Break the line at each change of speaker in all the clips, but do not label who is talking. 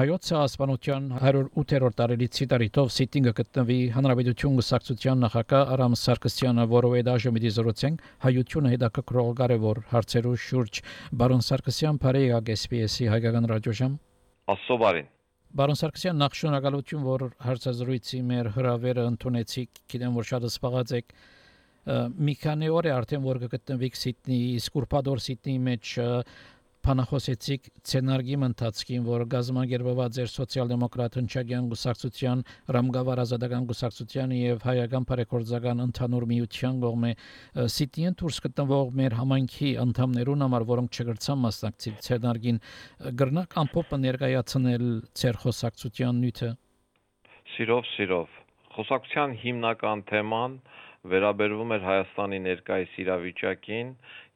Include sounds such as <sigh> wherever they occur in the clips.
Հայոց ցեղասպանության 108-րդ տարելիցի տարիթով սիտինգը գտնվի Հանրապետություն գուսակցության նախագահ Արամ Սարգսյանը, որով է դաժե մի դիզորոցենք հայությունը հետաքրքրող կարևոր հարցերու շուրջ բարոն Սարգսյան բարեյա GPS-ի հայկական ռադիոժամ
Ասոբարին
Բարոն Սարգսյան նախ շնորհակալություն որ հարցազրույցի մեր հրավերը ընդունեցիք գիտեմ որ շատ սպաղած եք մի քանի օր է արդեն որ գտնվիք Սիդնեի Սկուրպադոր Սիդնեի մեջ Փանախոսեցիք ցենարգիմ ընթացքին, որ գազམ་ագերբված էր սոցիալ-դեմոկրատ հնչագյան գուսակցության, Ռամգավար ազատական գուսակցության եւ հայական բարեգործական ընդհանուր միության կողմէ Սիթիեն դուրս գտնվող մեր համայնքի անդամներուն համար, որոնք չգրցան մասնակցել ցենարգին, գրնակ ամփոփը ներկայացնել ցեր խոսակցության նյութը։
Սիրով, սիրով։ Խոսակցության հիմնական թեման վերաբերվում էր Հայաստանի ներկայիս իրավիճակին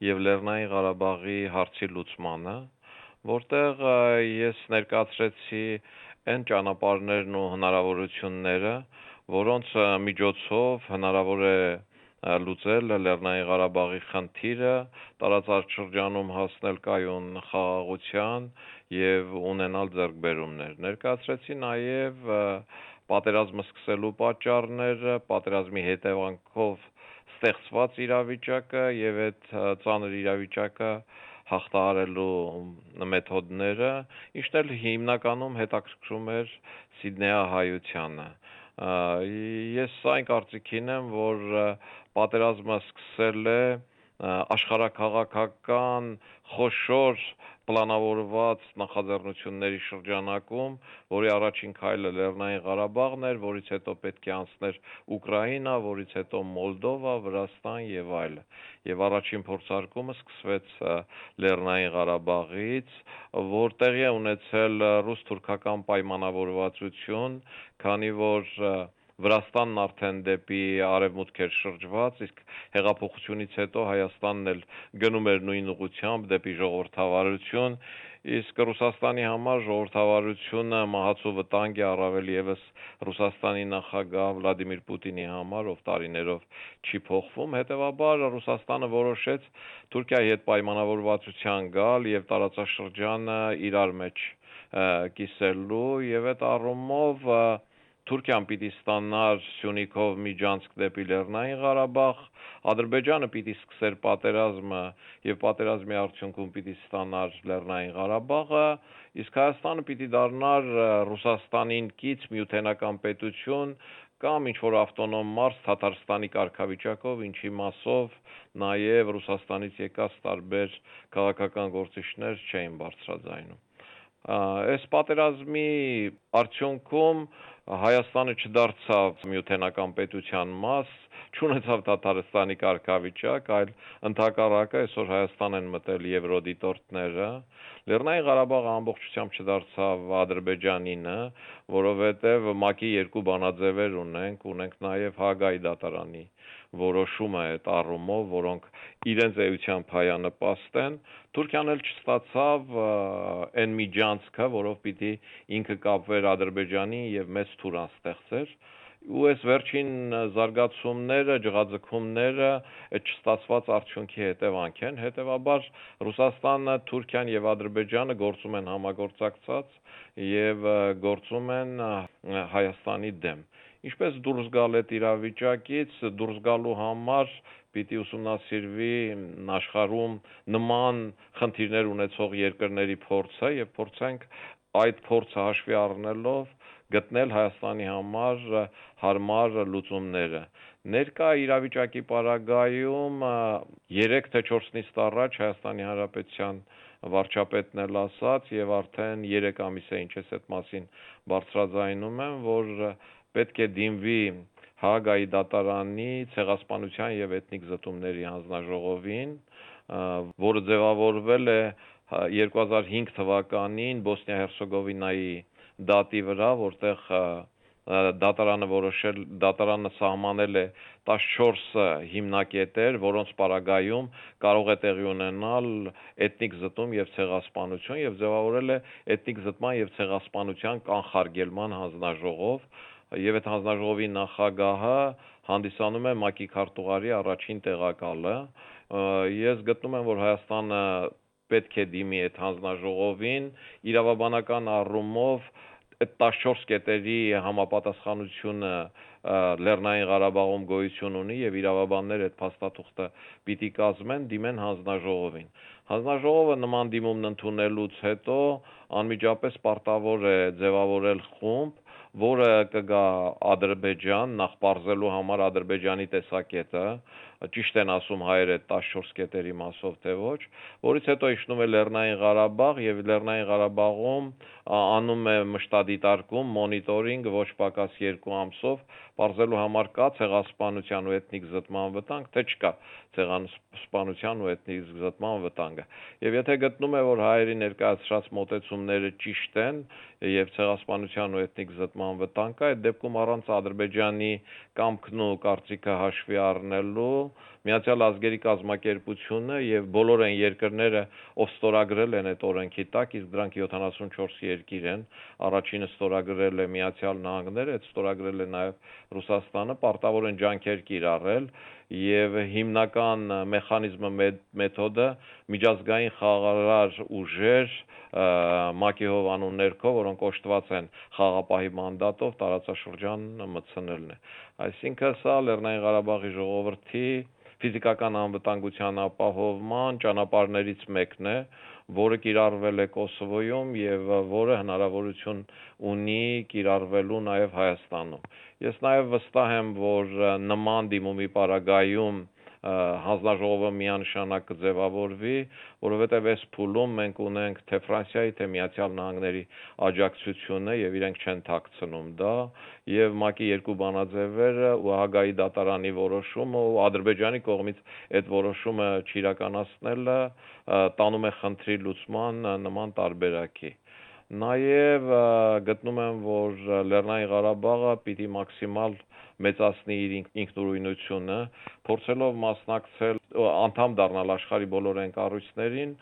եւ Լեռնային Ղարաբաղի հարցի լուծմանը, որտեղ ես ներկայացրեցի այն ճանապարհներն ու հնարավորությունները, որոնց միջոցով հնարավոր է լուծել Լեռնային Ղարաբաղի խնդիրը, տարածաշրջանում հասնել կայուն խաղաղության եւ ունենալ ձեռքբերումներ։ Ներկայացրեցի նաեւ պատերազմը սկսելու պատճառները, պատերազմի հետևանքով ստեղծված իրավիճակը եւ այդ ծանր իրավիճակը հաղթահարելու մեթոդները, ինչն էլ հիմնականում հետաքրքրում էր Սիդնեա հայությանը։ Ես այն կարծիքին եմ, որ պատերազմը սկսել է աշխարհակաղակական խոշոր պլանավորված նախաձեռնությունների շրջանակում, որի առաջին քայլը Լեռնային Ղարաբաղն էր, որից հետո պետք է անցներ Ուկրաինա, որից հետո Մոլդովա, Վրաստան եւ այլը։ Եվ առաջին փորձարկումը սկսվեց Լեռնային Ղարաբաղից, որտեղ է ունեցել ռուս-թուրքական պայմանավորվածություն, քանի որ Վրաստանն արդեն դեպի արևմուտք էր շրջված, իսկ հեղափոխությունից հետո Հայաստանն էլ գնում էր նույն ուղությամբ դեպի ժողովրդավարություն, իսկ Ռուսաստանի համար ժողովրդավարությունը մահացու վտանգ է առավել եւս Ռուսաստանի նախագահ Վլադիմիր Պուտինի համար, ով տարիներով չի փոխվում, հետեւաբար Ռուսաստանը որոշեց Թուրքիայի հետ պայմանավորվածության գալ եւ տարածաշրջանը իրար մեջ կիսելու եւ այդ առումով Թուրքիան պիտի ստանար Սյունիքով միջանցք դեպի Լեռնային Ղարաբաղ, Ադրբեջանը պիտի սկսեր պատերազմը եւ պատերազմի արդյունքում պիտի ստանար Լեռնային Ղարաբաղը, իսկ Հայաստանը պիտի դառնար Ռուսաստանին կից միութենական պետություն կամ ինչ որ ավտոնոմ մարզ Թաթարստանի կարգավիճակով, ինչի մասով նաև Ռուսաստանից եկած տարբեր քաղաքական գործիչներ չէին բարձրաձայնում։ Այս պատերազմի արդյունքում Հայաստանը չդարձավ միութենական պետության մաս, չունեցավ Թաթարստանի կարգավիճակ, այլ ընդհակառակը այսօր Հայաստան են մտել Եվրոդիտորդները, Լեռնային Ղարաբաղը ամբողջությամբ չդարձավ Ադրբեջանինը, որովհետև ՄԱԿ-ի երկու բանաձևեր ունենք, ունենք նաև Հագայի դատարանի որոշումը այդ առումով, որոնք իրենց էությամբ հայանպաստ են, Թուրքիան էլ չստացավ այն միջանցքը, որով պիտի ինքը կապվեր Ադրբեջանի եւ մեծ թուրան ստեղծեր ու այս վերջին զարգացումները, ջղաձգումները չստացված արդյունքի հետևանք են, հետևաբար Ռուսաստանը, Թուրքիան եւ Ադրբեջանը գործում են համագործակցած եւ գործում են Հայաստանի դեմ ինչպես դուրս գալ այդ իրավիճակից, դուրս գալու համար պիտի ուսումնասիրվի աշխարհում նման խնդիրներ ունեցող երկրների փորձը եւ փորձենք այդ փորձը հաշվի առնելով գտնել Հայաստանի համար հարմար լուծումները։ Ներկա իրավիճակի պարագայում 3 թե 4 նիստ առաջ Հայաստանի Հանրապետության վարչապետն էլ ասաց եւ արդեն 3 ամիս է ինչ ես այդ մասին բարձրաձայնում եմ, որ պետք է դիմվի Հագայի դատարանի ցեղասպանության եւ էթնիկ զտումների հանձնաժողովին, որը ձևավորվել է 2005 թվականին Բոսնիա-Հերցեգովինայի դատի վրա, որտեղ դատարանը որոշել դատարանը սահմանել է 14 հիմնակետեր, որոնց պարագայում կարող է տեղի ունենալ էթնիկ զտում եւ ցեղասպանություն եւ ձևավորել է էթնիկ զտման եւ ցեղասպանության կանխարգելման հանձնաժողով, եւ այդ հանձնաժողովի նախագահը հանդիսանում է ՄԱԿ-ի քարտուղարի առաջին տեղակալը։ Ես գտնում եմ, որ Հայաստանը պետք է դիմի այդ հանձնաժողովին իրավաբանական առումով այդ 14 կետերի համապատասխանությունը Լեռնային Ղարաբաղում գոյություն ունի եւ իրավաբաններ այդ փաստաթուղթը պիտի կազմեն դիմեն հանձնաժողովին։ Հանձնաժողովը նման դիմումն ընդունելուց հետո անմիջապես պարտավոր է ձևավորել խումբ, որը կգա Ադրբեջան նախ բարձելու համար Ադրբեջանի տեսակետը, ճիշտ են ասում հայերը 14 կետերի մասով թե ոչ, որից հետո իջնում է Լեռնային Ղարաբաղ եւ Լեռնային Ղարաբաղում անում է մշտադիտարկում, մոնիտորինգ ոչ պակաս 2 ամսով, բարձելու համար կա ցեղասպանության ու էթնիկ զտման վտանգ, թե չկա ցեղասպանության ու էթնիկ զտման վտանգը։ Եվ եթե գտնում է, որ հայերի ներկայացրած մոտեցումները ճիշտ են եւ ցեղասպանության ու էթնիկ զտման վտանգ կա, այդ դեպքում առանց Ադրբեջանի կամքն ու կարծիքը հաշվի առնելու Միացյալ Ազգերի կազմակերպությունը եւ բոլոր այն երկրները, ով ստորագրել են այդ օրենքի տակ, իսկ դրանք 74 երկիր են, առաջինը ստորագրել է Միացյալ Նահանգները, այդ ստորագրել է նաեւ Ռուսաստանը, պարտավոր են ջանքեր կիրառել եւ հիմնական մեխանիզմը մեթոդը միջազգային խաղաղարար ուժեր ՄԱԿ-ի հովանու ներքո, որոնք օժտված են խաղապահի մանդատով տարածաշրջան մտցնելն է։ Այսինքն սա Լեռնային Ղարաբաղի ժողովրդի ֆիզիկական անվտանգության ապահովման ճանապարհներից մեկն է, որը կիրառվել է Կոսովոյում եւ որը հնարավորություն ունի կիրառվելու նաեւ Հայաստանում։ Ես նաեւ վստահ եմ, որ նման դիմումի պարագայում հանձնաժողովը միանշանակ կձևավորվի, որովհետև այս փուլում մենք ունենք թե Ֆրանսիայի, թե Միացյալ Նահանգների աջակցությունը եւ իրենք չեն ཐակցնում դա եւ ՄԱԿ-ի երկու բանաձևերը ու Հագայի դատարանի որոշումը ու Ադրբեջանի կողմից այդ որոշումը չիրականացնելը տանում է խնդրի լուծման նման տարբերակի։ Նաև գտնում եմ, որ Լեռնային Ղարաբաղը պիտի մաքսիմալ մեծացնի իր ինքնուրույնությունը, փորձելով մասնակցել անդամ դառնալ աշխարհի բոլոր այն կառույցներին,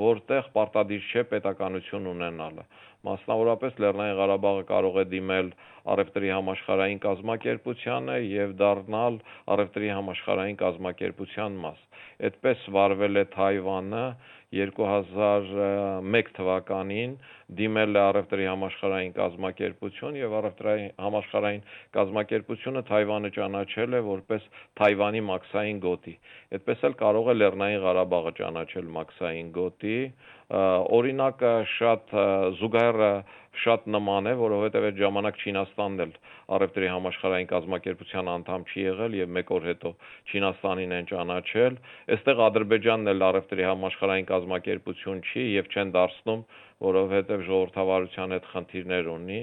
որտեղ պարտադիր չէ պետականություն ունենալը։ Մասնավորապես Լեռնային Ղարաբաղը կարող է դիմել առևտրի համաշխարհային կազմակերպությանը եւ դառնալ առևտրի համաշխարհային կազմակերպության մաս։ Այդպես վարվել է Թայվանը 2001 թվականին դիմել է առևտրի համաշխարհային կազմակերպություն եւ առևտրի համաշխարհային կազմակերպությունը Թայվանը ճանաչել է որպես Թայվանի մաքսային գոտի։ Այդպես էլ կարող է Լեռնային Ղարաբաղը ճանաչել մաքսային գոտի, օրինակը շատ զուգահեռը շատ նման է, որովհետև այդ ժամանակ Չինաստանն էլ առևտրի համաշխարհային կազմակերպության անդամ չի եղել եւ մեկ օր հետո Չինաստանին են ճանաչել։ Այստեղ Ադրբեջանն էլ առևտրի համաշխարհային կազմակերպություն չի եւ չեն դարձնում որովհետև ժողովրդավարության հետ խնդիրներ ունի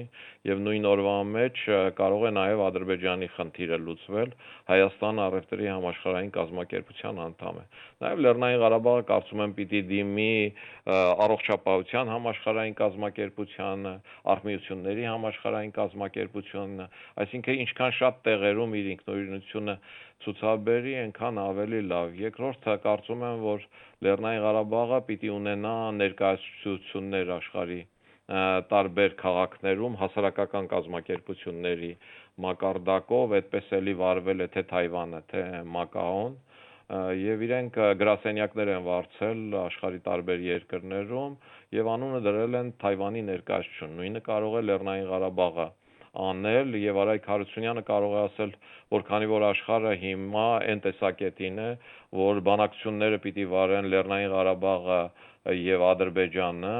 եւ նույն օրվա մեջ կարող է նաեւ Ադրբեջանի խնդիրը լուծվել Հայաստանը առևտրի համաշխարհային կազմակերպության անդամ է նաեւ Լեռնային Ղարաբաղը կարծում եմ պիտի դիմի առողջապահության համաշխարհային կազմակերպությանը արհմիությունների համաշխարհային կազմակերպությունը այսինքն ինչքան շատ տեղերում իր ինքնուրույնությունը ցուցաբերի, այնքան ավելի լավ։ Երկրորդը կարծում եմ, որ Լեռնային Ղարաբաղը պիտի ունենա ներկայացություններ աշխարհի տարբեր քաղաքներում հասարակական կազմակերպությունների մակարդակով, այդպես էլի վարվել է թե Թայվանը, թե Մակաոն, եւ իրենք գրասենյակներ են վարձել աշխարի տարբեր երկրներում եւ անունը դրել են Թայվանի ներկայացություն։ Նույնը կարող է Լեռնային Ղարաբաղը անել եւ Արայք Հարությունյանը կարող է ասել, որ քանի որ աշխարհը հիմա այն տեսակետին է, որ բանակցությունները պիտի վարեն Լեռնային Ղարաբաղը եւ Ադրբեջանը,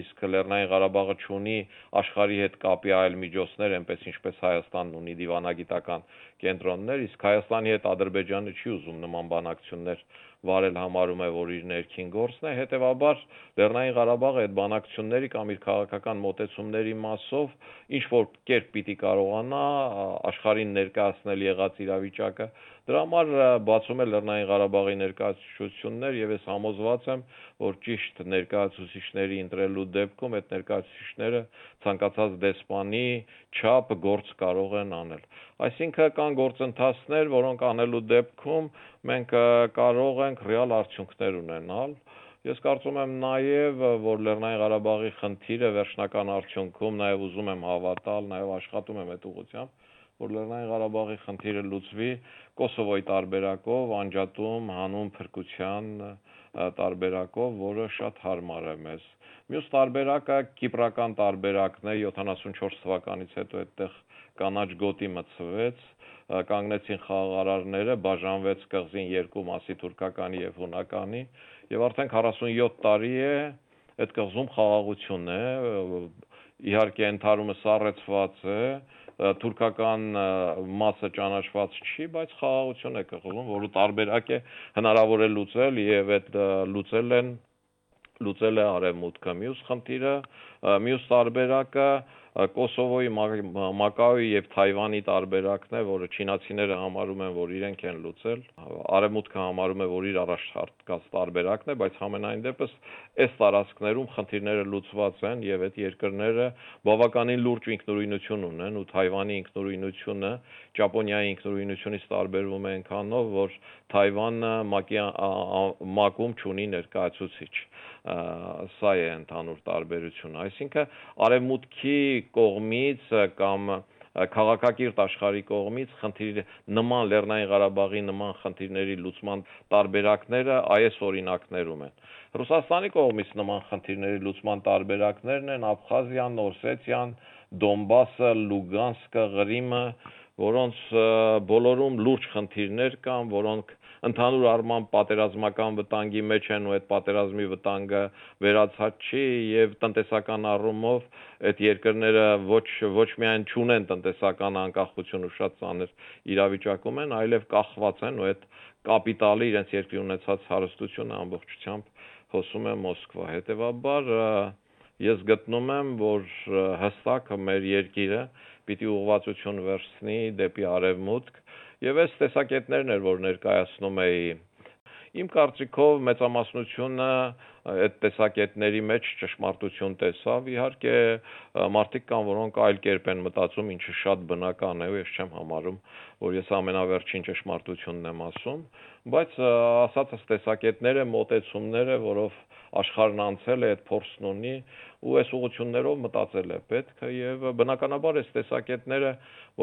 իսկ Լեռնային Ղարաբաղը ունի աշխարհի հետ կապի այլ միջոցներ, այնպես ինչպես Հայաստանն ունի դիվանագիտական կենտրոններ, իսկ Հայաստանի հետ Ադրբեջանը չի ուզում նման բանակցություններ վարել համարում է, որ իր ներքին գործն է, հետևաբար Լեռնային Ղարաբաղը այդ բանակցությունների կամ իր քաղաքական մոտեցումների մասով ինչ որ կերպ պիտի կարողանա աշխարհին ներկայացնել եղած իրավիճակը Դրա համար բացում է Լեռնային Ղարաբաղի ներկայացություններ եւ ես համոզված եմ, որ ճիշտ ներկայացուցիչների ընտրելու դեպքում այդ ներկայացուցիչները ցանկացած դեսպանի չափ գործ կարող են անել։ Այսինքն կան գործընթացներ, որոնք անելու դեպքում մենք կարող ենք ռեալ արդյունքներ ունենալ։ Ես կարծում եմ նաև, որ Լեռնային Ղարաբաղի խնդիրը վերջնական արդյունքում նաև ուզում եմ հավատալ, նաև աշխատում եմ այդ ուղղությամբ, որ Լեռնային Ղարաբաղի խնդիրը լուծվի Կոսովոյի տարբերակով անջատում, հանուն փրկության տարբերակով, որը շատ հարմար է մեզ։ Մյուս տարբերակը կիպրական տարբերակն է 74 թվականից հետո այդտեղ կանաչ գոտի մցվեց, կանգնեցին խաղաղարարները, բաժանվեց կղզին երկու մասի թուրքականի եւ հունականի եւ արդեն 47 տարի է այդ կղզում խաղաղություն է, իհարկե ընդհանրումը սառեցված է, թուրքական մասը ճանաչված չի, բայց խաղաղություն է կղզում, որը տարբերակ է հնարավոր է լուծել եւ այդ լուծել են լուծել է արևմուտքը։ Մյուս խնդիրը, մյուս տարբերակը Կոսովոյի, Մակաոյի եւ Թայվանի տարբերակն է, որը չինացիները համարում են, որ իրենք են լուծել, արևմուտքը համարում է, որ իր առաջարկած տարբերակն է, բայց համենայն դեպս այս տարածքներում խնդիրները լուծված են եւ այդ երկրները բավականին լուրջ ինքնուրույնություն ունեն ու Թայվանի ինքնուրույնությունը Ճապոնիայի ինքնուրույնությունից տարբերվում է այնքանով, որ Թայվանը ՄԱԿ-ում չունի ներկայացուցիչ սա է ընդհանուր տարբերությունը այսինքն արևմուտքի կողմից կամ քաղաքակիրթ աշխարհի կողմից խնդիր նման Լեռնային Ղարաբաղի նման խնդիրների լուծման տարբերակները այս օրինակներում են։ Ռուսաստանի կողմից նման խնդիրների լուծման տարբերակներն են Աբխազիան, Օսետիան, Դոնբասը, Լուգանսկը, Ղրիմը, որոնց բոլորում լուրջ խնդիրներ կան, որոնք ընդհանուր առմամբ պատերազմական վտանգի մեջ են ու այդ պատերազմի վտանգը վերացած չի եւ տնտեսական առումով այդ երկրները ոչ ոչ միայն չունեն տնտեսական անկախություն ու շատ ծանր իրավիճակում են, այլև կախված են ու այդ կապիտալի իրենց երկրի ունեցած հարստությունը ամբողջությամբ հոսում է Մոսկվա։ Հետևաբար ես գտնում եմ, որ հստակ մեր երկիրը պիտի ուղղվածություն վերցնի դեպի արևմուտք Եվ այս տեսակետներն էր, որ ներկայացնում էի։ Իմ կարծիքով մեծամասնությունը այդ տեսակետների մեջ ճշմարտություն տեսավ։ Իհարկե մարդիկ կան, որոնք այլ կերպ են մտածում, ինչը շատ բնական է, ու ես չեմ համարում, որ ես ամենավերջին ճշմարտությունն եմ ասում, բայց ասածս տեսակետները, մոտեցումները, որով աշխարհն անցել է, այդ փորձն ունի ու այս ուղություններով մտածել է պետք եւ բնականաբար այս տեսակետները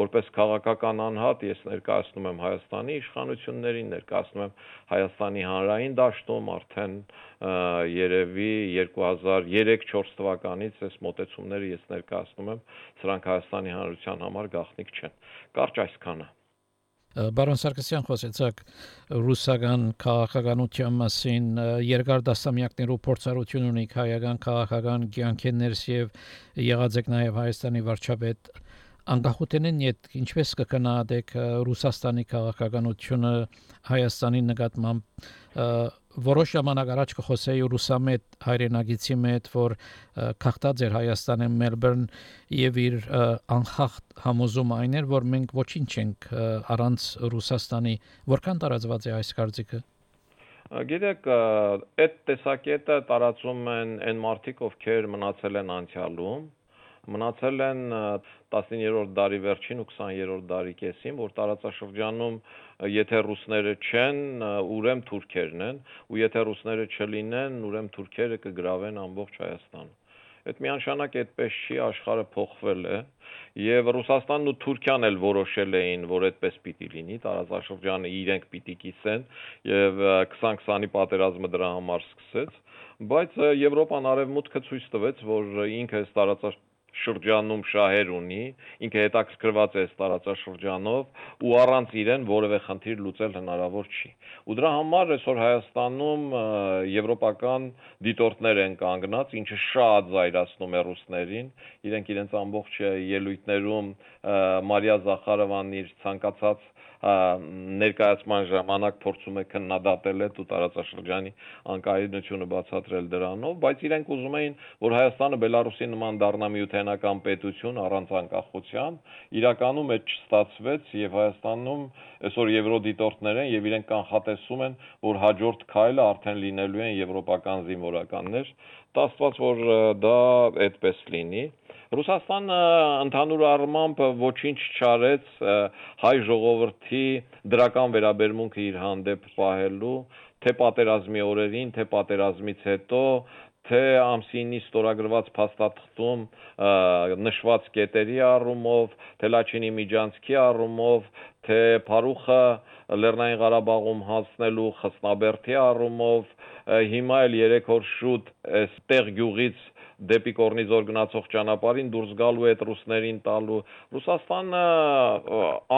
որպես քաղաքական անհատ ես ներկայացնում եմ Հայաստանի իշխանություններին, ներկայացնում եմ Հայաստանի հանրային դաշտում արդեն երևի 2003-4 թվականից այս մոտեցումները ես ներկայացնում եմ, սրանք Հայաստանի հանրության համար գաղտնիք չեն։ Կարճ այսքանը։
Բարոն Սարգսյան խոսեցաք ռուսական քաղաքականության մասին երկար դասամյակներով փորձառություն ունի հայական քաղաքական կյանքերս եւ եղած եք նաեւ Հայաստանի վարչապետ անկախութենին իդ ինչպես կկնահատեք ռուսաստանի քաղաքականությունը Հայաստանի նկատմամբ որոշ ժամանակ առաջ կխոսեի ռուսամետ հայրենագիցի մետ, որ քաղտած էր Հայաստանի Մելբուրն եւ իր անխախտ համոզում այն էր, որ մենք ոչինչ չենք առանց Ռուսաստանի, որքան տարածված է այս կարծիքը։
Գիտեք, այդ տեսակետը տարածում են այն մարդիկ, ովքեր մնացել են անցյալում, մնացել են 19-րդ դարի վերջին ու 20-րդ դարի կեսին, որ տարածաշրջանում եթե ռուսները չեն, ուրեմ թուրքերն են, ու եթե ռուսները չլինեն, ուրեմ թուրքերը կգրավեն ամբողջ Հայաստանը։ Այդ միանշանակ այդպես չի, աշխարհը փոխվել է, եւ Ռուսաստանն ու Թուրքիան էլ որոշել էին, որ այդպես պիտի լինի, տարածաշրջանը իրենք պիտի կիսեն եւ 20-20-ի պատերազմը դրա համար սկսեց, բայց Եվրոպան արևմուտքը ցույց տվեց, որ ինքը այս տարածաշրջանը շրջանում շահեր ունի, ինքը հետաքրքրված է այս տարածաշրջանով ու առանց իրեն որևէ խնդիր լուծել հնարավոր չի։ Ու դրա համար այսօր Հայաստանում եվրոպական դիտորդներ են կանգնած, ինչը շատ զայրացնում է ռուսներին, իրենք իրենց ամբողջ ելույթներում Մարիա Զախարովան իր ցանկացած ներկայացման ժամանակ փորձում է քննադատել այդ ու տարածաշրջանի անկայունությունը բացատրել դրանով, բայց իրենք ուզում էին, որ Հայաստանը Բելարուսի նման դառնա միութենական պետություն առանց անկախության, իրականում այդ չստացվեց եւ Հայաստանում այսօր եվրոդիտորդներ են եւ իրենք կանխատեսում են, որ հաջորդ քայլը արդեն լինելու են եվրոպական զինվորականներ, տաստված որ դա այդպես լինի Ռուսաստանը ընդհանուր առմամբ ոչինչ չարեց հայ ժողովրդի դրական վերաբերմունքը իր հանդեպ պահելու թե պատերազմի օրերին, թե պատերազմից հետո, թե ամսինի ստորագրված փաստաթղթում նշված կետերի առումով, թե Լաչինի միջանցքի առումով, թե Փարուխը Լեռնային Ղարաբաղում հասնելու խսնաբերթի առումով, հիմա էլ 3 օր շուտ այստեղ գյուղից դեպի Կորնիզոր գնացող ճանապարհին դուրս գալու այդ ռուսներին տալու Ռուսաստանը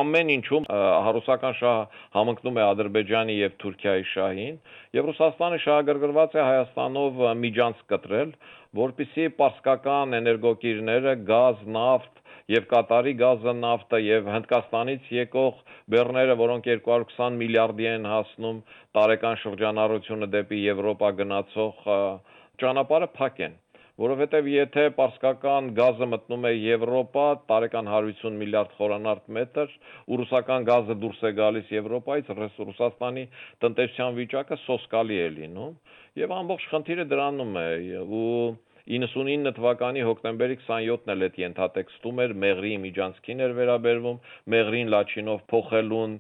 ամեն ինչում հարուսական շահ համընկնում է Ադրբեջանի եւ Թուրքիայի շահին եւ Ռուսաստանը շահագրգռված է Հայաստանով միջանց կտրել որpիսի պարսկական էներգոկիրները գազ, նավթ եւ Կատարի գազը, նավթը եւ Հնդկաստանից եկող բեռները, որոնք 220 միլիարդի են հասնում տարեկան շրջանառությունը դեպի Եվրոպա գնացող ճանապարհը փակ են որովհետև եթե պարսկական գազը մտնում է Եվրոպա, տարեկան 150 միլիարդ խորանարդ մետր, ու ռուսական գազը դուրս է գալիս Եվրոպայից, Ռուսաստանի տնտեսության վիճակը սոսկալի է լինում, եւ ամբողջ խնդիրը դրանում է ու 99 թվականի հոկտեմբերի 27-ն էլ այդ ենթատեքստում էր Մեղրի միջանցքին էր վերաբերվում, Մեղրին Լաչինով փոխելուն,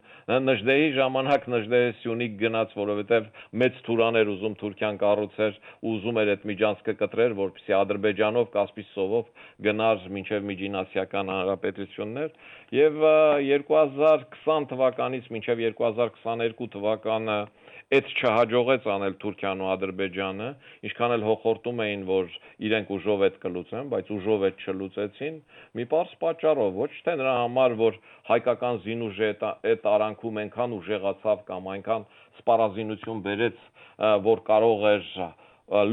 Նժդեի ժամանակ Նժդեը Սյունիք գնաց, որովհետև մեծ թուրան էր ուզում Թուրքիան կառուցեր, ուզում էր այդ միջանցքը կտրեր, որպեսզի Ադրբեջանով, Կասպից ծովով գնար մինչև Միջինասիական հանրապետություններ, եւ 2020 թվականից մինչև 2022 թվականը Այդ չհաջողեց անել Թուրքիան ու Ադրբեջանը, ինչքան էլ հոխորտում էին, որ իրենք ուժով այդ կլուծեն, բայց ուժով այդ չլուծեցին, մի པարս պատճառով, ոչ թե նրա համար, որ հայկական զինուժը այդ արանքում այնքան ուժեղացավ կամ այնքան սպառազինություն բերեց, որ կարող էր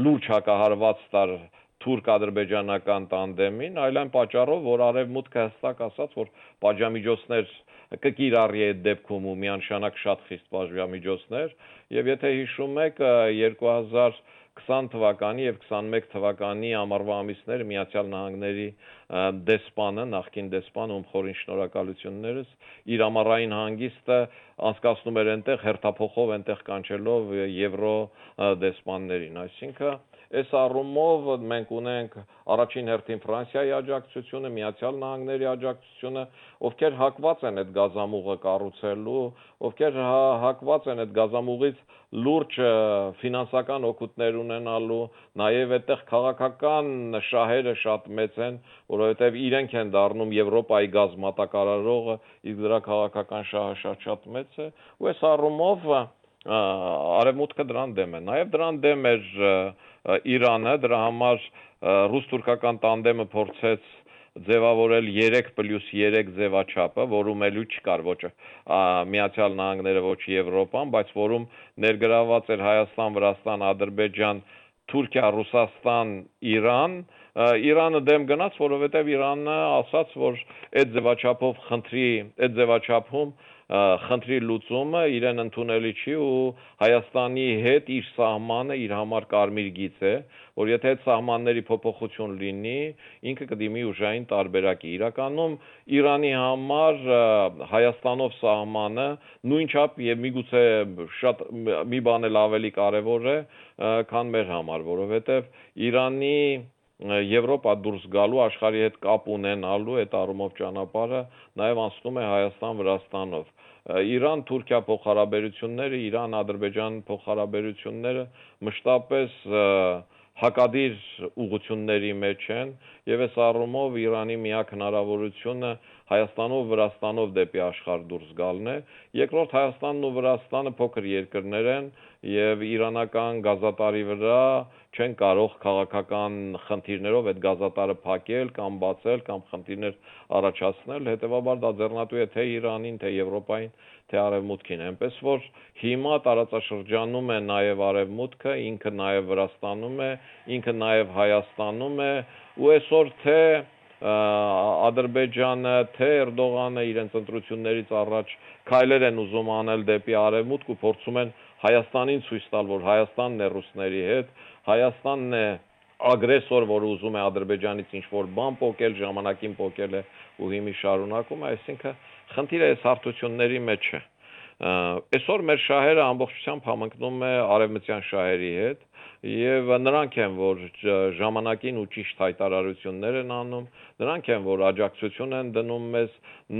լուրջ հակահարված տար թուրք-ադրբեջանական տանդեմին, այլ այն պատճառով, որ արևմուտքը հստակ ասաց, որ պատժամիջոցներ կկիրառի այդ դեպքում ու միանշանակ շատ խիստ պատժամիջոցներ, եւ եթե հիշում եք 2020 թվականի եւ 21 թվականի ամառվա ամիսները Միացյալ Նահանգների դեսպանը, նախկին դեսպանը, ում խորին շնորհակալություններս, իր ամառային հանգիստը անցկացնում էր այնտեղ հերթափոխով այնտեղ կանչելով եվրո դեսպաններին, այսինքն Այս առումով մենք ունենք առաջին հերթին Ֆրանսիայի աջակցությունը, Միացյալ Նահանգների աջակցությունը, ովքեր հակված են այդ գազամուղը կառուցելու, ովքեր հակված են այդ գազամուղից լուրջ ֆինանսական օգուտներ ունենալու, նաև այդտեղ քաղաքական շահերը շատ մեծ են, որովհետև իրենք են դառնում Եվրոպայի գազ մատակարարողը, իսկ դրա քաղաքական շահը շատ-շատ մեծ է, ու այս առումով արևմուտքը դրան դեմ է։ Նաև դրան դեմ էր Իրանը, դրա համար ռուս-թուրքական տանդեմը փորձեց ձևավորել 3+3 ձևաչափը, որում ելու չկար ոչ Միացյալ Նահանգները, ոչ Եվրոպան, բայց որում ներգրաված էր Հայաստան, Վրաստան, Ադրբեջան, Թուրքիա, Ռուսաստան, Իրան, Իրանը դեմ գնաց, որովհետև Իրանը ասաց, որ այդ ձևաչափով խնդրի, այդ ձևաչափում խնդրի լուծումը իրեն ընդունելի չի ու Հայաստանի հետ իր սահմանը իր համար կարմիր գիծ է, որ եթե այդ սահմանների փոփոխություն լինի, ինքը կդիմի ուժային տարբերակի։ Իրականում Իրանի համար Հայաստանով սահմանը նույնչափ եւ միգուցե շատ մի բան էլ ավելի կարեւոր է, քան մեր համար, որովհետեւ Իրանի Եվրոպա դուրս գալու աշխարհի հետ կապ ունենալու այդ առումով ճանապարհը նաև անցնում է Հայաստան-Վրաստանով։ Իրան-Թուրքիա փոխհարաբերությունները, Իրան-Ադրբեջան փոխհարաբերությունները մշտապես հակադիր ուղությունների մեջ են եւ այս առումով Իրանի միակ հնարավորությունը Հայաստանով Վրաստանով դեպի աշխարհ դուրս գալն է։ Երկրորդ Հայաստանն ու Վրաստանը փոքր երկրներ են եւ իրանական գազատարի վրա չեն կարող քաղաքական խնդիրներով այդ գազատարը փակել կամ բացել կամ խնդիրներ առաջացնել, հետեւաբար դա ձեռնատու է թե Իրանին, թե Եվրոպային, թե Արևմուտքին, այնպես որ հիմա տարածաշրջանում է նաև Արևմուտքը, ինքը նաև Վրաստանում է, ինքը նաև Հայաստանում է, ու այսօր թե Ադրբեջանը, թե Էրդողանը իրենց ընտրություններից առաջ քայլեր են ուզում անել դեպի արևմուտք ու փորձում են Հայաստանին ցույց տալ, որ Հայաստանն է ռուսների հետ, Հայաստանն է ագրեսոր, որը ուզում է Ադրբեջանից ինչ-որ բան փոկել, ժամանակին փոկել է ու հիմի շարունակում է, այսինքն խնդիրը այս հարթությունների մեջ է։ Այսօր մեր շահերը ամբողջությամբ համընկնում է արևմտյան շահերի հետ, եւ նրանք են որ ժամանակին ու ճիշտ հայտարարություններ են անում նրանք են որ աջակցություն են դնում մեզ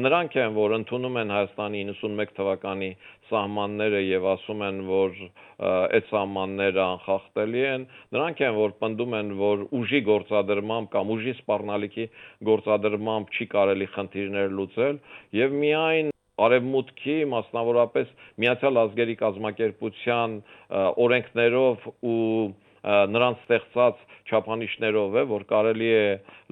նրանք են որ ընդունում են Հայաստանի 91 թվականի սահմանները եւ ասում են որ այդ սահմանները անխախտելի են նրանք են որ պնդում են որ ուժի գործադրմամբ կամ ուժի սպառնալիքի գործադրմամբ չի կարելի խնդիրներ լուծել եւ միայն արևմուտքի մասնավորապես Միացյալ Ազգերի կազմակերպության օրենքներով ու նրանց ստեղծած չափանիշներով է, որ կարելի է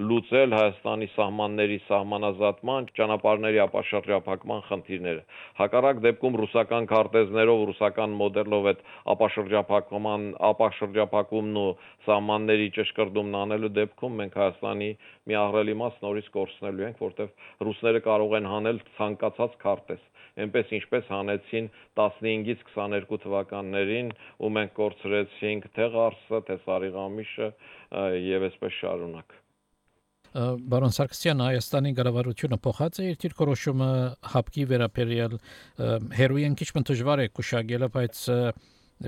լուծել Հայաստանի սահմանների սահմանազատման, ճանապարհների ապաշրջափակման խնդիրները։ Հակառակ դեպքում ռուսական քարտեզներով, ռուսական մոդելով այդ ապաշրջափակման, ապաշրջափակումն ու սահմանների ճշգրտումն անելու դեպքում մենք Հայաստանի մի ահռելի մաս նորից կորցնելու ենք, որտեղ ռուսները կարող են հանել ցանկացած քարտեզ այնպես ինչպես հանեցին 15-ից 22 թվականներին ու մենք կորցրեցինք թե Ղարսը, թե Սարիղամիշը եւ այսպես շարունակ
Բարոն Սարգսյան Հայաստանի ղեկավարությունը փոխած է իր դիրքորոշումը հապկի վերաբերյալ հերոյեն քիչ մը դժվար է կուշագելը բայց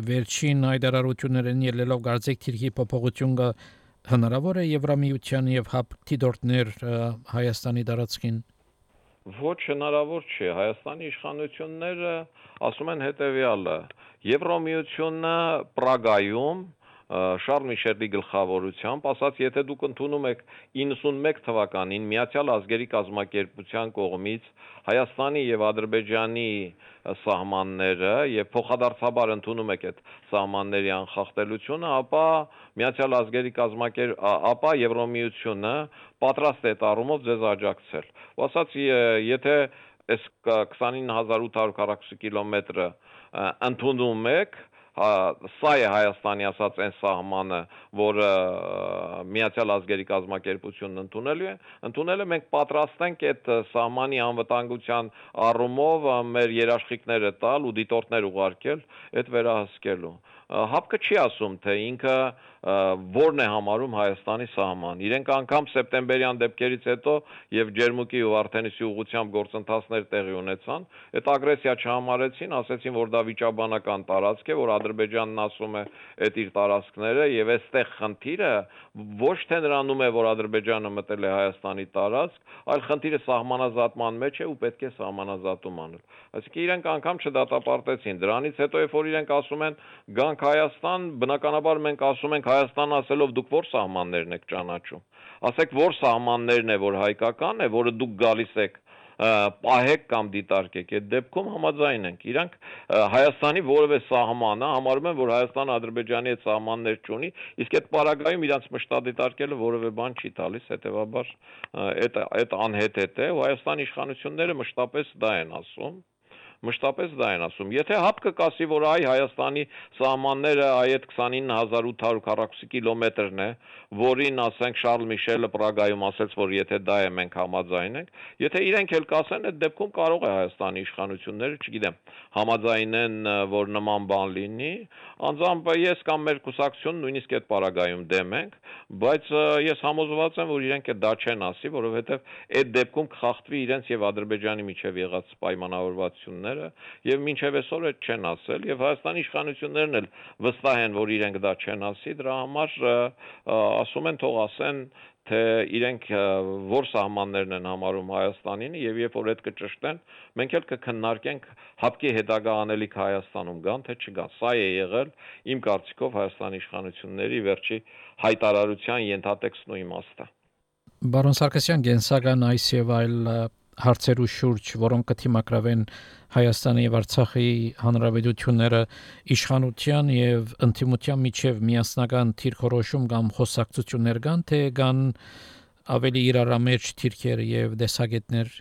վերջին հայտարարություններն ելելով գարձեք թիրքի փոփոխություն կա հնարավոր է Եվրամիության եւ հապ դիտորդներ Հայաստանի դարածքին
ոչ հնարավոր չէ. Հայաստանի իշխանությունները ասում են հետեւյալը Եվրոմիությունը Պրագայում Շարլ Միշելի գլխավորությամբ ասաց, եթե դուք ընդունում եք 91 թվականին Միացյալ Ազգերի կազմակերպության կողմից Հայաստանի եւ Ադրբեջանի սահմանները եւ փոխադարձաբար ընդունում եք այդ սահմանների անխախտելությունը, ապա Միացյալ Ազգերի կազմակերպ ապա Եվրոմիությունը պատրաստ է տառումով ձեզ աջակցել։ Ու ասաց, եթե այս 29840 կիլոմետրը ընդունում եք, սա է Հայաստանի ասած այն սահմանը, որը Միացյալ Ազգերի կազմակերպությունն ընդունելու է, ընդունելը մենք պատրաստ ենք այդ սահմանի անվտանգության առումով մեր երաշխիքները տալ ու դիտորդներ ուղարկել այդ վերահսկելու։ Հապկը չի ասում, թե ինքը որն է համարում Հայաստանի սահման։ Իրենք անգամ սեպտեմբերյան դեպքերից հետո եւ Ջերմուկի ու Արթենիսի ուղությամբ գործընթացներ տեղի ունեցան, այդ ագրեսիա չհամարեցին, ասեցին, որ դա վիճաբանական տարածք է, որ Ադրբեջանն ասում է այդ իր տարածքները եւ այստեղ խնդիրը ոչ թե նրանում է, որ Ադրբեջանը մտել է Հայաստանի տարածք, այլ խնդիրը սահմանազատման մեջ է ու պետք է սահմանազատում անել։ Այսինքն իրենք անգամ չդատապարտեցին։ Դրանից հետո երբ որ իրենք ասում են գանք Հայաստան, բնականաբար մենք ասում ենք Հայաստան ասելով դուք ո՞ր սահմաններն եք ճանաչում։ Ասեք ո՞ր սահմաններն է, որ հայկական է, որը դուք գալիս եք պահեք կամ դիտարկեք այդ դեպքում համաձայն ենք իրանք Հայաստանի որևէ սահմանը համարում են որ Հայաստանը Ադրբեջանի հետ սահմաններ չունի իսկ այդ պարագայում իրանք մշտադիտարկելը որևէ բան չի տալիս հետեւաբար այդ այդ անհետ է ու Հայաստանի իշխանությունները մշտապես դա են ասում մշտապես դա են ասում։ Եթե հապկը կասի, որ այ Հայաստանի սահմանները այդ 29840 կիլոմետրն է, որին ասենք Շարլ Միշելը Պրագայում ասեց, որ եթե դա է մենք համաձայն ենք, եթե իրենք էլ կասեն, այդ դեպքում կարող է Հայաստանի իշխանությունները, չգիտեմ, համաձայնեն, որ նման բան լինի, անձամբ ես կամ մեր կուսակցություն նույնիսկ այդ պարագայում դեմ ենք, բայց ես համոզված եմ, որ իրենք դա չեն ասի, որովհետև այդ դեպքում կխախտվի իրենց եւ Ադրբեջանի միջև եղած պայմանավորվածությունները եւ մինչեւ այսօր այդ չեն ասել եւ Հայաստանի իշխանություններն էլ վստահ են, որ իրենք դա չեն ասի, դրա համար ասում են թող ասեն թե իրենք որ սահմաններն են համարում Հայաստանին եւ երբ որ այդ կճշտեն մենք էլ կքննարկենք հապկի հետագա անելիք Հայաստանում կան թե չկան սա է եղել իմ կարծիքով Հայաստանի իշխանությունների վերջի հայտարարության ենթատեքստն ու իմաստը
Բարոն Սարգսյան գենսական այս եւ այլ հարցերու շուրջ, որոնք կթիմակրավեն Հայաստանի եւ Արցախի հանրապետությունները իշխանության եւ ընդդիմության միջև միասնական թիրքորոշում կամ խոսակցություններ կան, թե կան ավելի իրարամերջ թիրքեր եւ դեսագետներ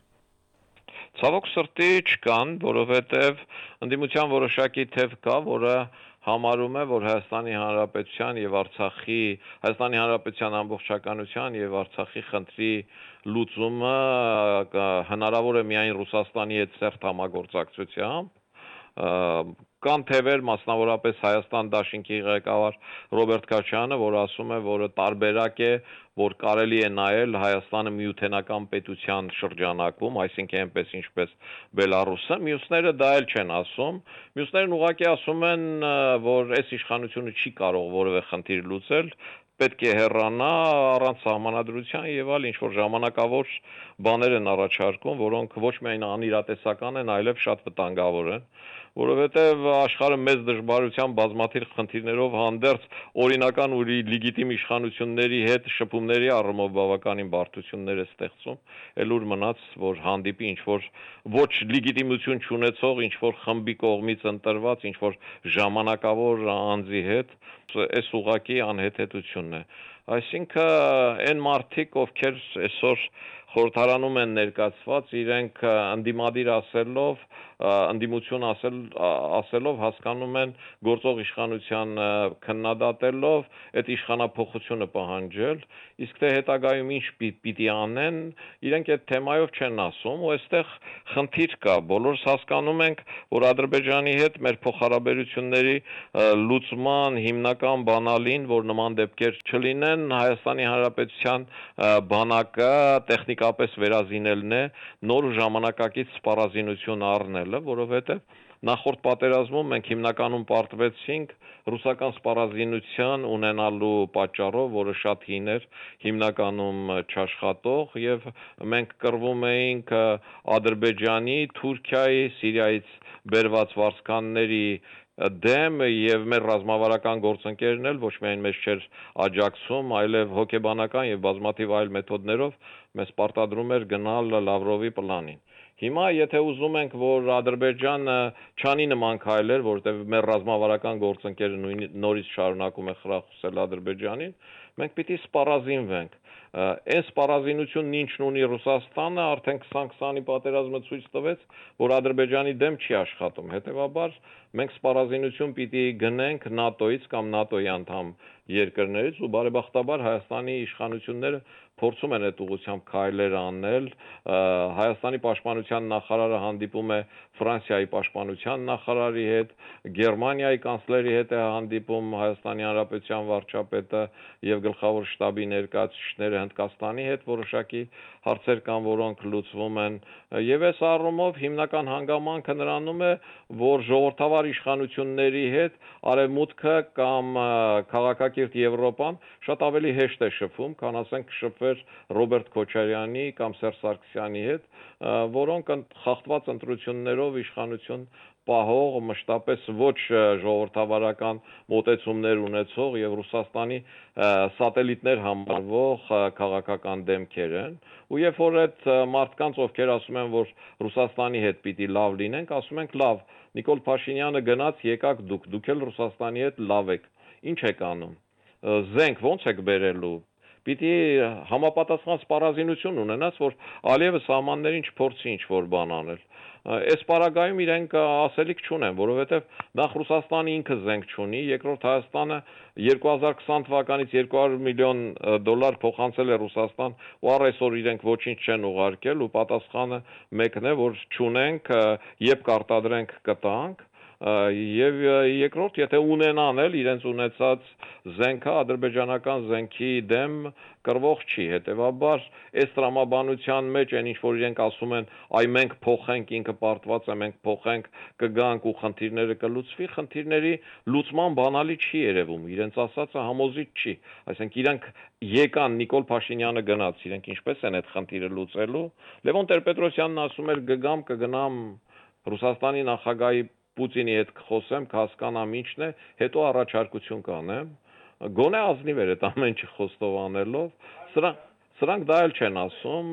Ցավոք սրտի չկան, որովհետև ընդդիմության որոշակի թեվ կա, որը համարում է, որ Հայաստանի Հանրապետության եւ Արցախի Հայաստանի Հանրապետության ամբողջականության եւ Արցախի խնդրի լուծումը հնարավոր է միայն Ռուսաստանի հետ ծերտ համագործակցությամբ կան թևեր, մասնավորապես Հայաստան Դաշինքի ղեկավար Ռոբերտ Քաչյանը, որ ասում է, որը տարբերակ է, որ կարելի է նայել Հայաստանը միութենական պետության շրջանակում, այսինքն այնպես ինչպես Բելարուսը, մյուսները դա էլ չեն ասում։ Մյուսներն ուղղակի ասում են, որ այս իշխանությունը չի կարող որևէ խնդիր լուծել, պետք է հեռանա առանց սահմանադրության եւ այլ ինչ որ ժամանակավոր բաներ են առաջարկում, որոնք ոչ միայն անիրատեսական են, այլև շատ վտանգավոր են որովհետև աշխարհը մեծ դժվարության բազմաթիվ խնդիրներով հանդերձ օրինական ու լեգիտիմ իշխանությունների հետ շփումների առումով բավականին բարդություններ է ստեղծում, ելուր մնաց, որ հանդիպի ինչ որ ոչ լեգիտիմություն չունեցող ինչ որ խմբի կողմից ընտրված ինչ որ ժամանակավոր անձի հետ, այս ուղակի անհեթեթությունն է։ Այսինքն այն մարդիկ, ովքեր այսօր խորհրդարանում են ներկայացված, իրենք անդիմադիր ասելով ընդդիմություն ասել ասելով հասկանում են գործող իշխանության քննադատելով այդ իշխանապողությունը պահանջել իսկ թե հետագայում ինչ պիտի անեն իրենք այդ թեմայով չեն ասում ու այստեղ խնդիր կա բոլորս հասկանում ենք որ ադրբեջանի հետ մեր փոխհարաբերությունների լուծման հիմնական բանալին որ նման դեպքեր չլինեն Հայաստանի Հանրապետության բանակը տեխնիկապես վերազինելն է նոր ժամանակակից սպառազինություն առնել ելը, որովհետև նախորդ պատերազմում մենք հիմնականում պարտվեցինք ռուսական սպառազինության ունենալու պատճառով, որը շատ հին էր, հիմնականում չաշխատող եւ մենք կռվում էինք Ադրբեջանի, Թուրքիայի, Սիրիայից բերված վարձկանների դեմ եւ մեր ռազմավարական գործընկերն էլ ոչ միայն մեզ չէր աջակցում, այլև հոգեբանական եւ բազմաթիվ այլ մեթոդներով մեզ պարտադրում էր գնալ Լավրովի պլանին։ Հիմա եթե ուզում ենք, որ Ադրբեջանը չանի նման քայլեր, որտեղ մեր ռազմավարական գործընկերը նորից շարունակում է խրախուսել Ադրբեջանին, մենք պիտի սպառազինվենք։ Այս սպառազինությունն ինչն ունի Ռուսաստանը, արդեն 2020-ի պատերազմը ցույց տվեց, որ Ադրբեջանի դեմ չի աշխատում։ Հետևաբար մենք սպառազինություն պիտի գնենք ՆԱՏՕ-ից կամ ՆԱՏՕ-ի անդամ երկրներից ու բարեբախտաբար Հայաստանի իշխանությունները փորձում են այդ ուղղությամբ քայլեր անել Հայաստանի պաշտպանության նախարարը հանդիպում է Ֆրանսիայի պաշտպանության նախարարի հետ Գերմանիայի կանցլերի հետ է հանդիպում Հայաստանի Հանրապետության վարչապետը եւ գլխավոր շտաբի ներկայացուցիչները Հնդկաստանի հետ որոշակի հարցեր կան, որոնք լուծվում են եւ այս առումով հիմնական հանգամանքը նրանում է, որ ժողովրդավար իշխանությունների հետ արևմուտքը կամ քաղաքակիրթ Եվրոպան շատ ավելի հեշտ է շփվում, քան ասենք շփվեր Ռոբերտ Քոչարյանի կամ Սերժ Սարգսյանի հետ, որոնք խախտված ընտրություններով իշխանություն պահող մշտապես ոչ ժողովրդավարական մոտեցումներ ունեցող եւ Ռուսաստանի սատելիտներ համարվող քաղաքական դեմքեր են ու երբ որ այդ մարդկանց ովքեր ասում են որ Ռուսաստանի հետ պիտի լավ լինենք ասում ենք լավ Նիկոլ Փաշինյանը գնաց եկաք դուք դուք էլ Ռուսաստանի հետ լավ եք ինչ եք անում զենք ո՞նց եք բերելու պիտի համապատասխան սպառազինություն ունենաս, որ Ալիևը սահմաններին չփորձի ինչ որ բան անել այս պարագայում իրենք ասելիք չունեն, որովհետև նախ Ռուսաստանը ինքը զենք չունի, երկրորդ Հայաստանը 2020 թվականից 200 միլիոն դոլար փոխանցել է Ռուսաստան, ու առ այսօր իրենք ոչինչ չեն ուղարկել ու պատասխանը մեկն է, որ չունենք, երբ կարտադրենք կտանք, եւ երկրորդ եթե ունենան էլ իրենց ունեցած զենքը ադրբեջանական զենքի դեմ կրվող չի հետեւաբար այս տրամաբանության մեջ այն ինչ որ իրենք ասում են այ մենք փոխենք ինքը պարտված է մենք փոխենք կգանք ու խնդիրները կլուծվի խնդիրների լուծման բանալի չի երևում իրենց ասածը համոզիչ չի այսինքն իրանք եկան Նիկոլ Փաշինյանը գնաց իրենք ինչպես են այդ խնդիրը լուծելու Լևոն Տեր-Պետրոսյանն ասում էր գգամ կգնամ Ռուսաստանի նախագահի Պուտինի հետ կխոսեմ, կհասկանամ ինչն է, հետո առաջարկություն կանեմ։ Գոնե ազնիվ էր այդ ամեն ինչը խոստովանելով։ Սրանք սրանք դա էլ չեն ասում,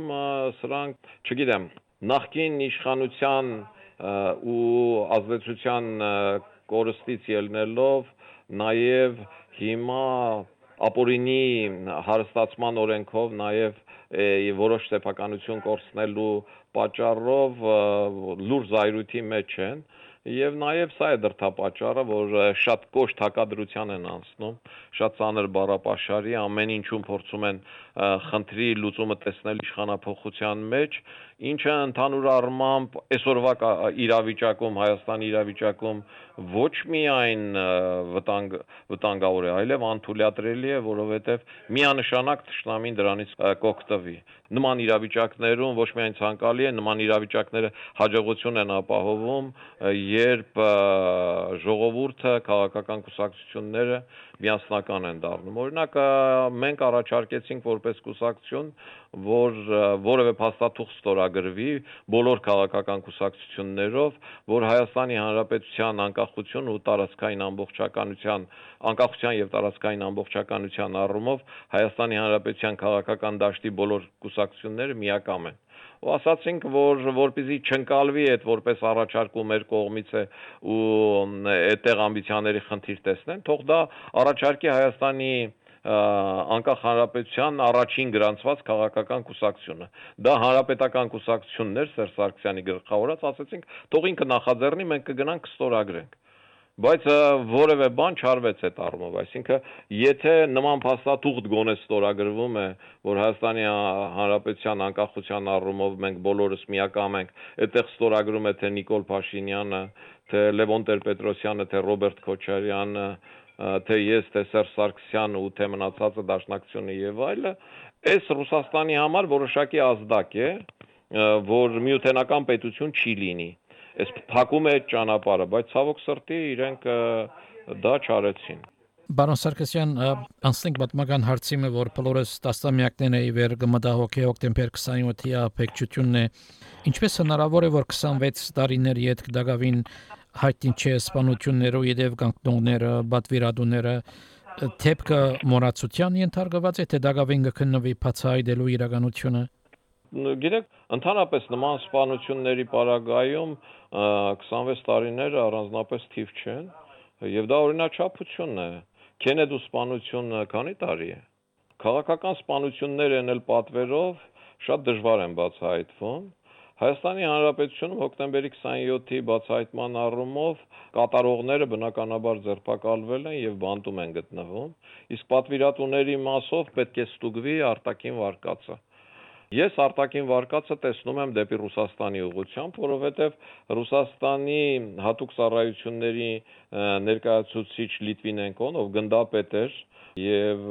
սրանք, չգիտեմ, նախկին իշխանության ու ազդեցության կորստից ելնելով նաև հիմա ապօրինի հարստացման օրենքով նաև որոշ սեփականություն կորցնելու պատճառով լուրջ զայրույթի մեջ են Եվ նաև սա է դրթապաճառը, որ շատ կոշտ հակադրության են անցնում, շատ ծանր բառապաշարի, ամեն ինչում փորձում են խնդրի լուծումը տեսնել իշխանապողության մեջ, ինչը ընդհանուր առմամբ այսօրվա իրավիճակում, Հայաստանի իրավիճակում ոչ միայն վտանգ վտանգավոր է, այլև անթույլատրելի է, որովհետև միանշանակ ճշնամին դրանից կօգտվի։ Նման իրավիճակներում ոչ միայն ցանկալի է, նման իրավիճակները հաջողություն են ապահովում, երբ ժողովուրդը, քաղաքական կուսակցությունները միասնական են դառնում։ Օրինակ մենք առաջարկեցինք որպես կուսակցություն, որ որևէ փաստաթուղթ ստորագրվի բոլոր քաղաքական կուսակցություններով, որ Հայաստանի Հանրապետության անկախություն ու տարածքային ամբողջականության անկախության եւ տարածքային ամբողջականության առումով Հայաստանի Հանրապետության քաղաքական դաշտի բոլոր կուսակցությունները միակամ են ու ասացինք, որ որպեսզի չընկալվի այդ որպես առաջարկում մեր կողմից է ու այդտեղ ամբիցիաների խնդիր տեսնեն, թող դա առաջարկի Հայաստանի անկախ հանրապետության առաջին գրանցված քաղաքական կուսակցությունը։ Դա հանրապետական կուսակցությունն էր Սերժ Սարգսյանի գլխավորած, ասացինք, թող ինքը նախաձեռնի, մենք կգնանք կստորագրենք բայց որևէ բան չարվեց այդ առումով, այսինքն եթե նման փաստաթուղթ գոնե ստորագրվում է, որ Հայաստանի Հանրապետության անկախության առումով մենք բոլորս միակամ ենք, այդտեղ ստորագրում է թե Նիկոլ Փաշինյանը, թե Լևոն Տեր-Պետրոսյանը, թե Ռոբերտ Քոչարյանը, թե ես, թե Սերժ Սարգսյանը ու թե մնացածը Դաշնակցությունը եւ այլը, այս Ռուսաստանի համար որոշակի ազդակ է, որ միութենական պետություն չի լինի այս փակում է ճանապարհը, բայց ցավոք սրտի իրենք դա չարեցին։
Բարոն Սարգսյան, անցնենք պատմական հարցիմը, որ բոլորս տասնամյակներ է իվեր գմդահոգի հոկտեմբեր 27-ի ապեքչությունն է։ Ինչպես հնարավոր է, որ 26 տարիներ յետ դակավին հայտնի չէ սպանություններով յետև կանգնողները, բատվիրադուները թեփքը մորացության ենթարկված է թե դակավին կքննվի բացահայտելու իրականությունը
գիտեք, ընդհանրապես նման սպանությունների պարագայում 26 տարիները առանձնապես թիվ չեն եւ դա օրինաչափություն է։ Քենեդու սպանությունը քանի տարի է։ Քաղաքական սպանություններ են էլ պատվերով շատ դժվար են բացահայտվում։ Հայաստանի Հանրապետությունում հոկտեմբերի 27-ի բացահայտման առումով կատարողները բնականաբար ձերբակալվել են եւ բանտում են գտնվում, իսկ պատվիրատուների մասով պետք է ստուգվի արտաքին վարկածը։ Ես արտաքին վարկածը տեսնում եմ դեպի Ռուսաստանի ուղությամբ, որովհետև Ռուսաստանի հատուկ ծառայությունների ներկայացուցիչ Լիտվինենկոն, ով գնդապետ էր եւ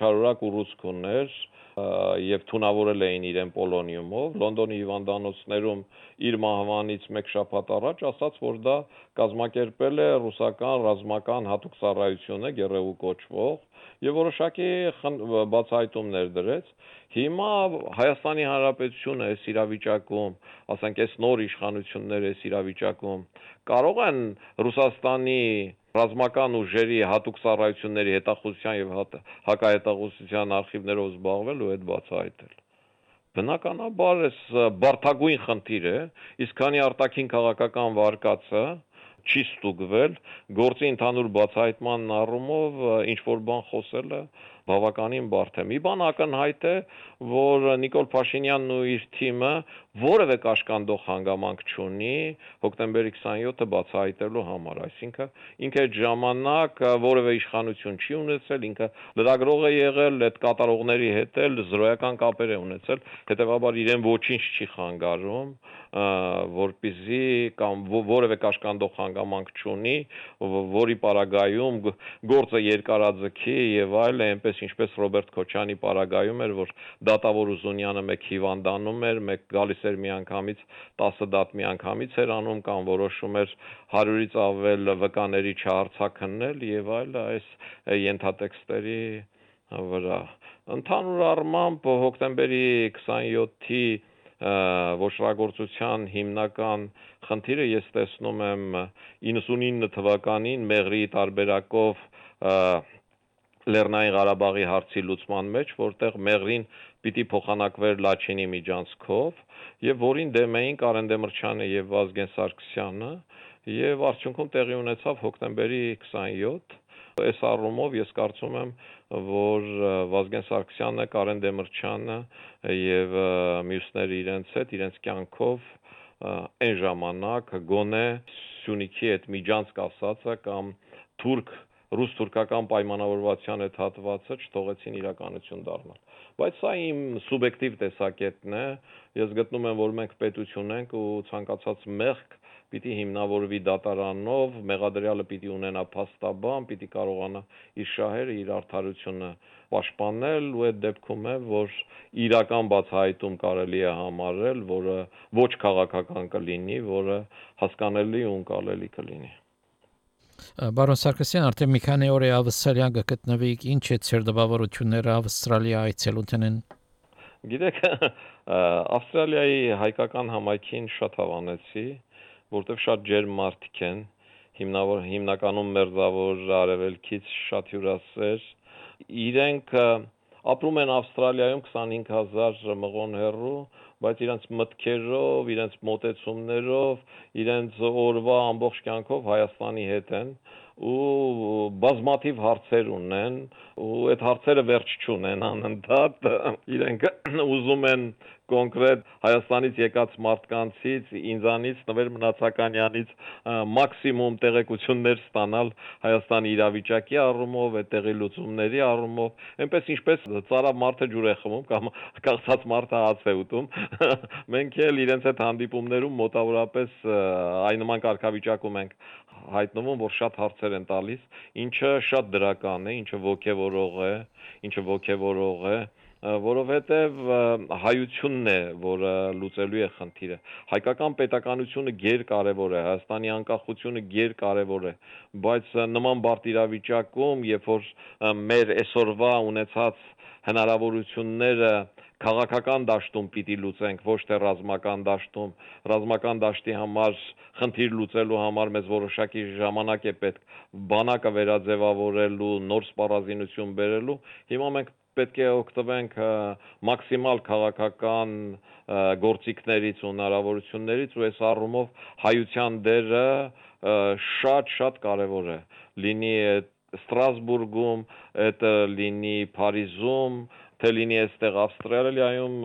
չարորակ ուռուցք ուներ, եւ թունավորել էին իրեն պոլոնիումով լոնդոնի հիվանդանոցներում իր մահվանից մեկ շաբաթ առաջ ասաց որ դա կազմակերպել է ռուսական ռազմական հատուկ ծառայությունը գերեու կոչվող եւ որոշակի բացահայտումներ դրեց Հիմա Հայաստանի Հանրապետությունը այս իրավիճակում, ասենք այս նոր իշխանությունները այս իրավիճակում կարող են Ռուսաստանի ռազմական ուժերի հատուկ ծառայությունների հետախուզության եւ հակահետախուզության արխիվներով զբաղվել ու այդ բացահայտել։ Բնականաբար էս բարթագույն խնդիր է, իսկ քանի արտաքին քաղաքական վարկածը չի ստուգվել, գործի ընդհանուր բացահայտման առումով ինչ որ բան խոսելը բավականին բարդ է։ Մի բան ակնհայտ է, որ Նիկոլ Փաշինյանն ու իր թիմը որևէ կաշկանդող հանգամանք չունի հոկտեմբերի 27-ը բացահայտելու համար, այսինքն ինքը այդ ժամանակ որևէ իշխանություն չի ունեցել, ինքը լրագրող է եղել, այդ կատարողների հետ էլ զրոյական կապեր է ունեցել, հետեւաբար իրեն ոչինչ չի խանգարում որպիսի կամ որևէ կաշկանդող հանգամանք չունի, որի պարագայում գործը երկարաձգի եւ այլ, այնպես ինչպես Ռոբերտ Քոչյանի պարագայում էր, որ դատավոր Ուզունյանը մեկ հիվանդանում էր, մեկ գալիս էր միանգամից 10 դատ միանգամից էր անում կամ որոշում էր 100-ից ավել վկաների չհարցակննել եւ այլ այս ենթատեքստերի վրա ընդհանուր առմամբ հոկտեմբերի 27-ի ոչրագործության հիմնական խնդիրը ես տեսնում եմ 99 թվականին Մեղրի տարբերակով Լեռնային Ղարաբաղի հարցի լուծման մեջ, որտեղ Մեղրին պիտի փոխանակվեր Լաչինի միջանցքով եւ որին դեմ էին Կարեն Դեմիրճյանը եւ Վազգեն Սարգսյանը եւ արդյունքում տեղի ունեցավ հոկտեմբերի 27 Այս առումով ես կարծում եմ, որ Վազգեն Սարգսյանը, Կարեն Դեմիրճյանը եւ մյուսները իրենց հետ, իրենց կյանքով այն ժամանակ գոնե Սյունիքի այդ միջանցք ասածը կամ թուրք ռուս-թուրքական պայմանավորվածության այդ հատվածը չթողեցին իրականություն դառնալ։ Բայց սա իմ սուբյեկտիվ տեսակետն է։ Ես գտնում եմ, որ մենք պետություն ենք ու ցանկացած մեղք պիտի հիմնավորվի դատարանով, մեղադրյալը պիտի ունենա փաստաբան, պիտի կարողանա իր շահերը, իր արդարությունը պաշտպանել ու այդ դեպքում է, որ իրական բացահայտում կարելի է համարել, որը ոչ քաղաքական կլինի, որը հասկանալի ու ընկալելի կլինի։
Բարոն Սարգսյան, արդեն մի քանի օր է Ավստրալիան գտնվի, ինչ է ծեր դպավորությունները Ավստրալիա այցելութենեն։
Գիտեք, Ավստրալիայի հայկական համայնքին շատ հավանեցի, որտեղ շատ ջերմ մարդիկ են, հիմնավոր հիմնականում մերձավոր արևելքից շատ հյուրասեր։ Իրենք ապրում են Ավստրալիայում 25000 մղոն հեռու, բայց իրենց մտքերով, իրենց մտեցումներով, իրենց օրվա ամբողջ կյանքով Հայաստանի հետ են ու բազմաթիվ հարցեր ունեն ու այդ հարցերը վերջ չունեն անընդհատ իրենք ուզում են կոնկրետ Հայաստանից եկած մարդկանցից, ինձանից, Նվեր Մնացականյանից մաքսիմում տեղեկություններ ստանալ Հայաստանի իրավիճակի առումով, այդ տեղի լուծումների առումով, այնպես ինչպես ծարավ մարդը ջուր է խմում կամ կախած մարդը հաց է ուտում, <laughs> մենք էլ իրենց այդ հանդիպումներում մոտավորապես այն նման կարգավիճակում ենք հայտնվում, որ շատ հարցեր են տալիս, ինչը շատ դրական է, ինչը ոգևորող է, ինչը ոգևորող է, որովհետև հայությունն է, որը լուծելու է խնդիրը։ Հայկական պետականությունը ģեր կարևոր է, Հայաստանի անկախությունը ģեր կարևոր է, բայց նման բարդ իրավիճակում, երբ որ մեր այսօրվա ունեցած հնարավորությունները քաղաքական դաշտում պիտի լուծենք, ոչ թե ռազմական դաշտում։ Ռազմական դաշտի համար խնդիր լուծելու համար մեզ որոշակի ժամանակ է պետք բանակը վերաձևավորելու, նոր սպառազինություն բերելու։ Հիմա մենք պետք է օգտվենք մաքսիմալ քաղաքական գործիքներից ու հնարավորություններից ու այս առումով հայության դերը շատ-շատ կարևոր է։ Լինի Ստրասբուրգում, այդ լինի Փարիզում, թե լինի այստեղ Ավստրալիայում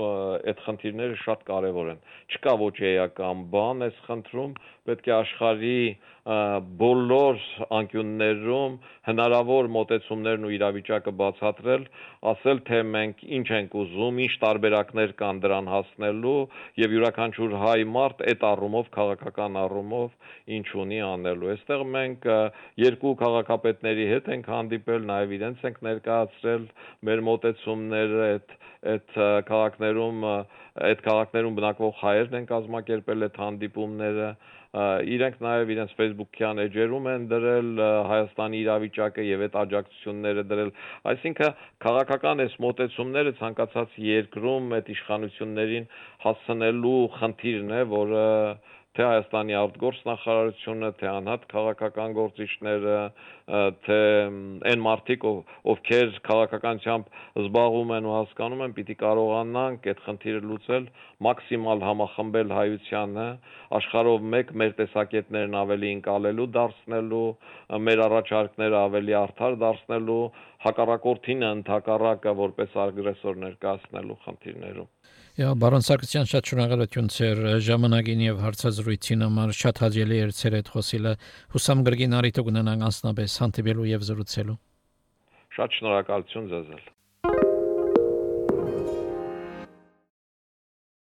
այդ խնդիրները շատ կարևոր են։ Չկա ոչ էական բան այս խնդրում, պետք է աշխարհի բոլոր անկյուններում հնարավոր մոտեցումներն ու իրավիճակը բացատրել, ասել թե մենք ինչ ենք ուզում, ինչ տարբերակներ կան դրան հասնելու եւ յուրաքանչյուր հայ մարդ այդ առումով քաղաքական առումով ինչ ունի անելու։ Այստեղ մենք երկու քաղաքապետների հետ ենք հանդիպել, նաեւ իրենց ենք ներկայացրել մեր մոտեցումները այդ այդ քաղաքներում այդ քաղաքներում բնակվող հայերն են կազմակերպել այդ հանդիպումները իրենք նաև իրենց Facebook-յան էջերում են դրել Հայաստանի իրավիճակը եւ այդ աջակցությունները դրել այսինքն քաղաքական այս մոտեցումները ցանկացած երկրում այդ իշխանություններին հասցնելու խնդիրն է որը թե Հայաստանի արտգործնախարարությունը, թե անհատ քաղաքական գործիչները, թե այն մարդիկ, ովքեր քաղաքականությամբ զբաղվում են ու հասկանում են, պիտի կարողանանք այդ խնդիրը լուծել, մաքսիմալ համախմբել հայությանը, աշխարհով մեկ մեր տեսակետներն ավելի ընկալելու դարձնելու, մեր առաջարկները ավելի արդար դարձնելու, հակառակորդին ընդհակառակը որպես ագրեսոր ներկայացնելու խնդիրներում
Եա բարոն Սարգսյան շատ շնորհակալություն ձեր ժամանակին եւ հարցազրույցին համար շատ հաճելի էր ձեր հետ խոսիլը հուսամ գրգին արիթ կունենանք անցնաբես հանդիպելու եւ զրուցելու
Շատ շնորհակալություն ձեզ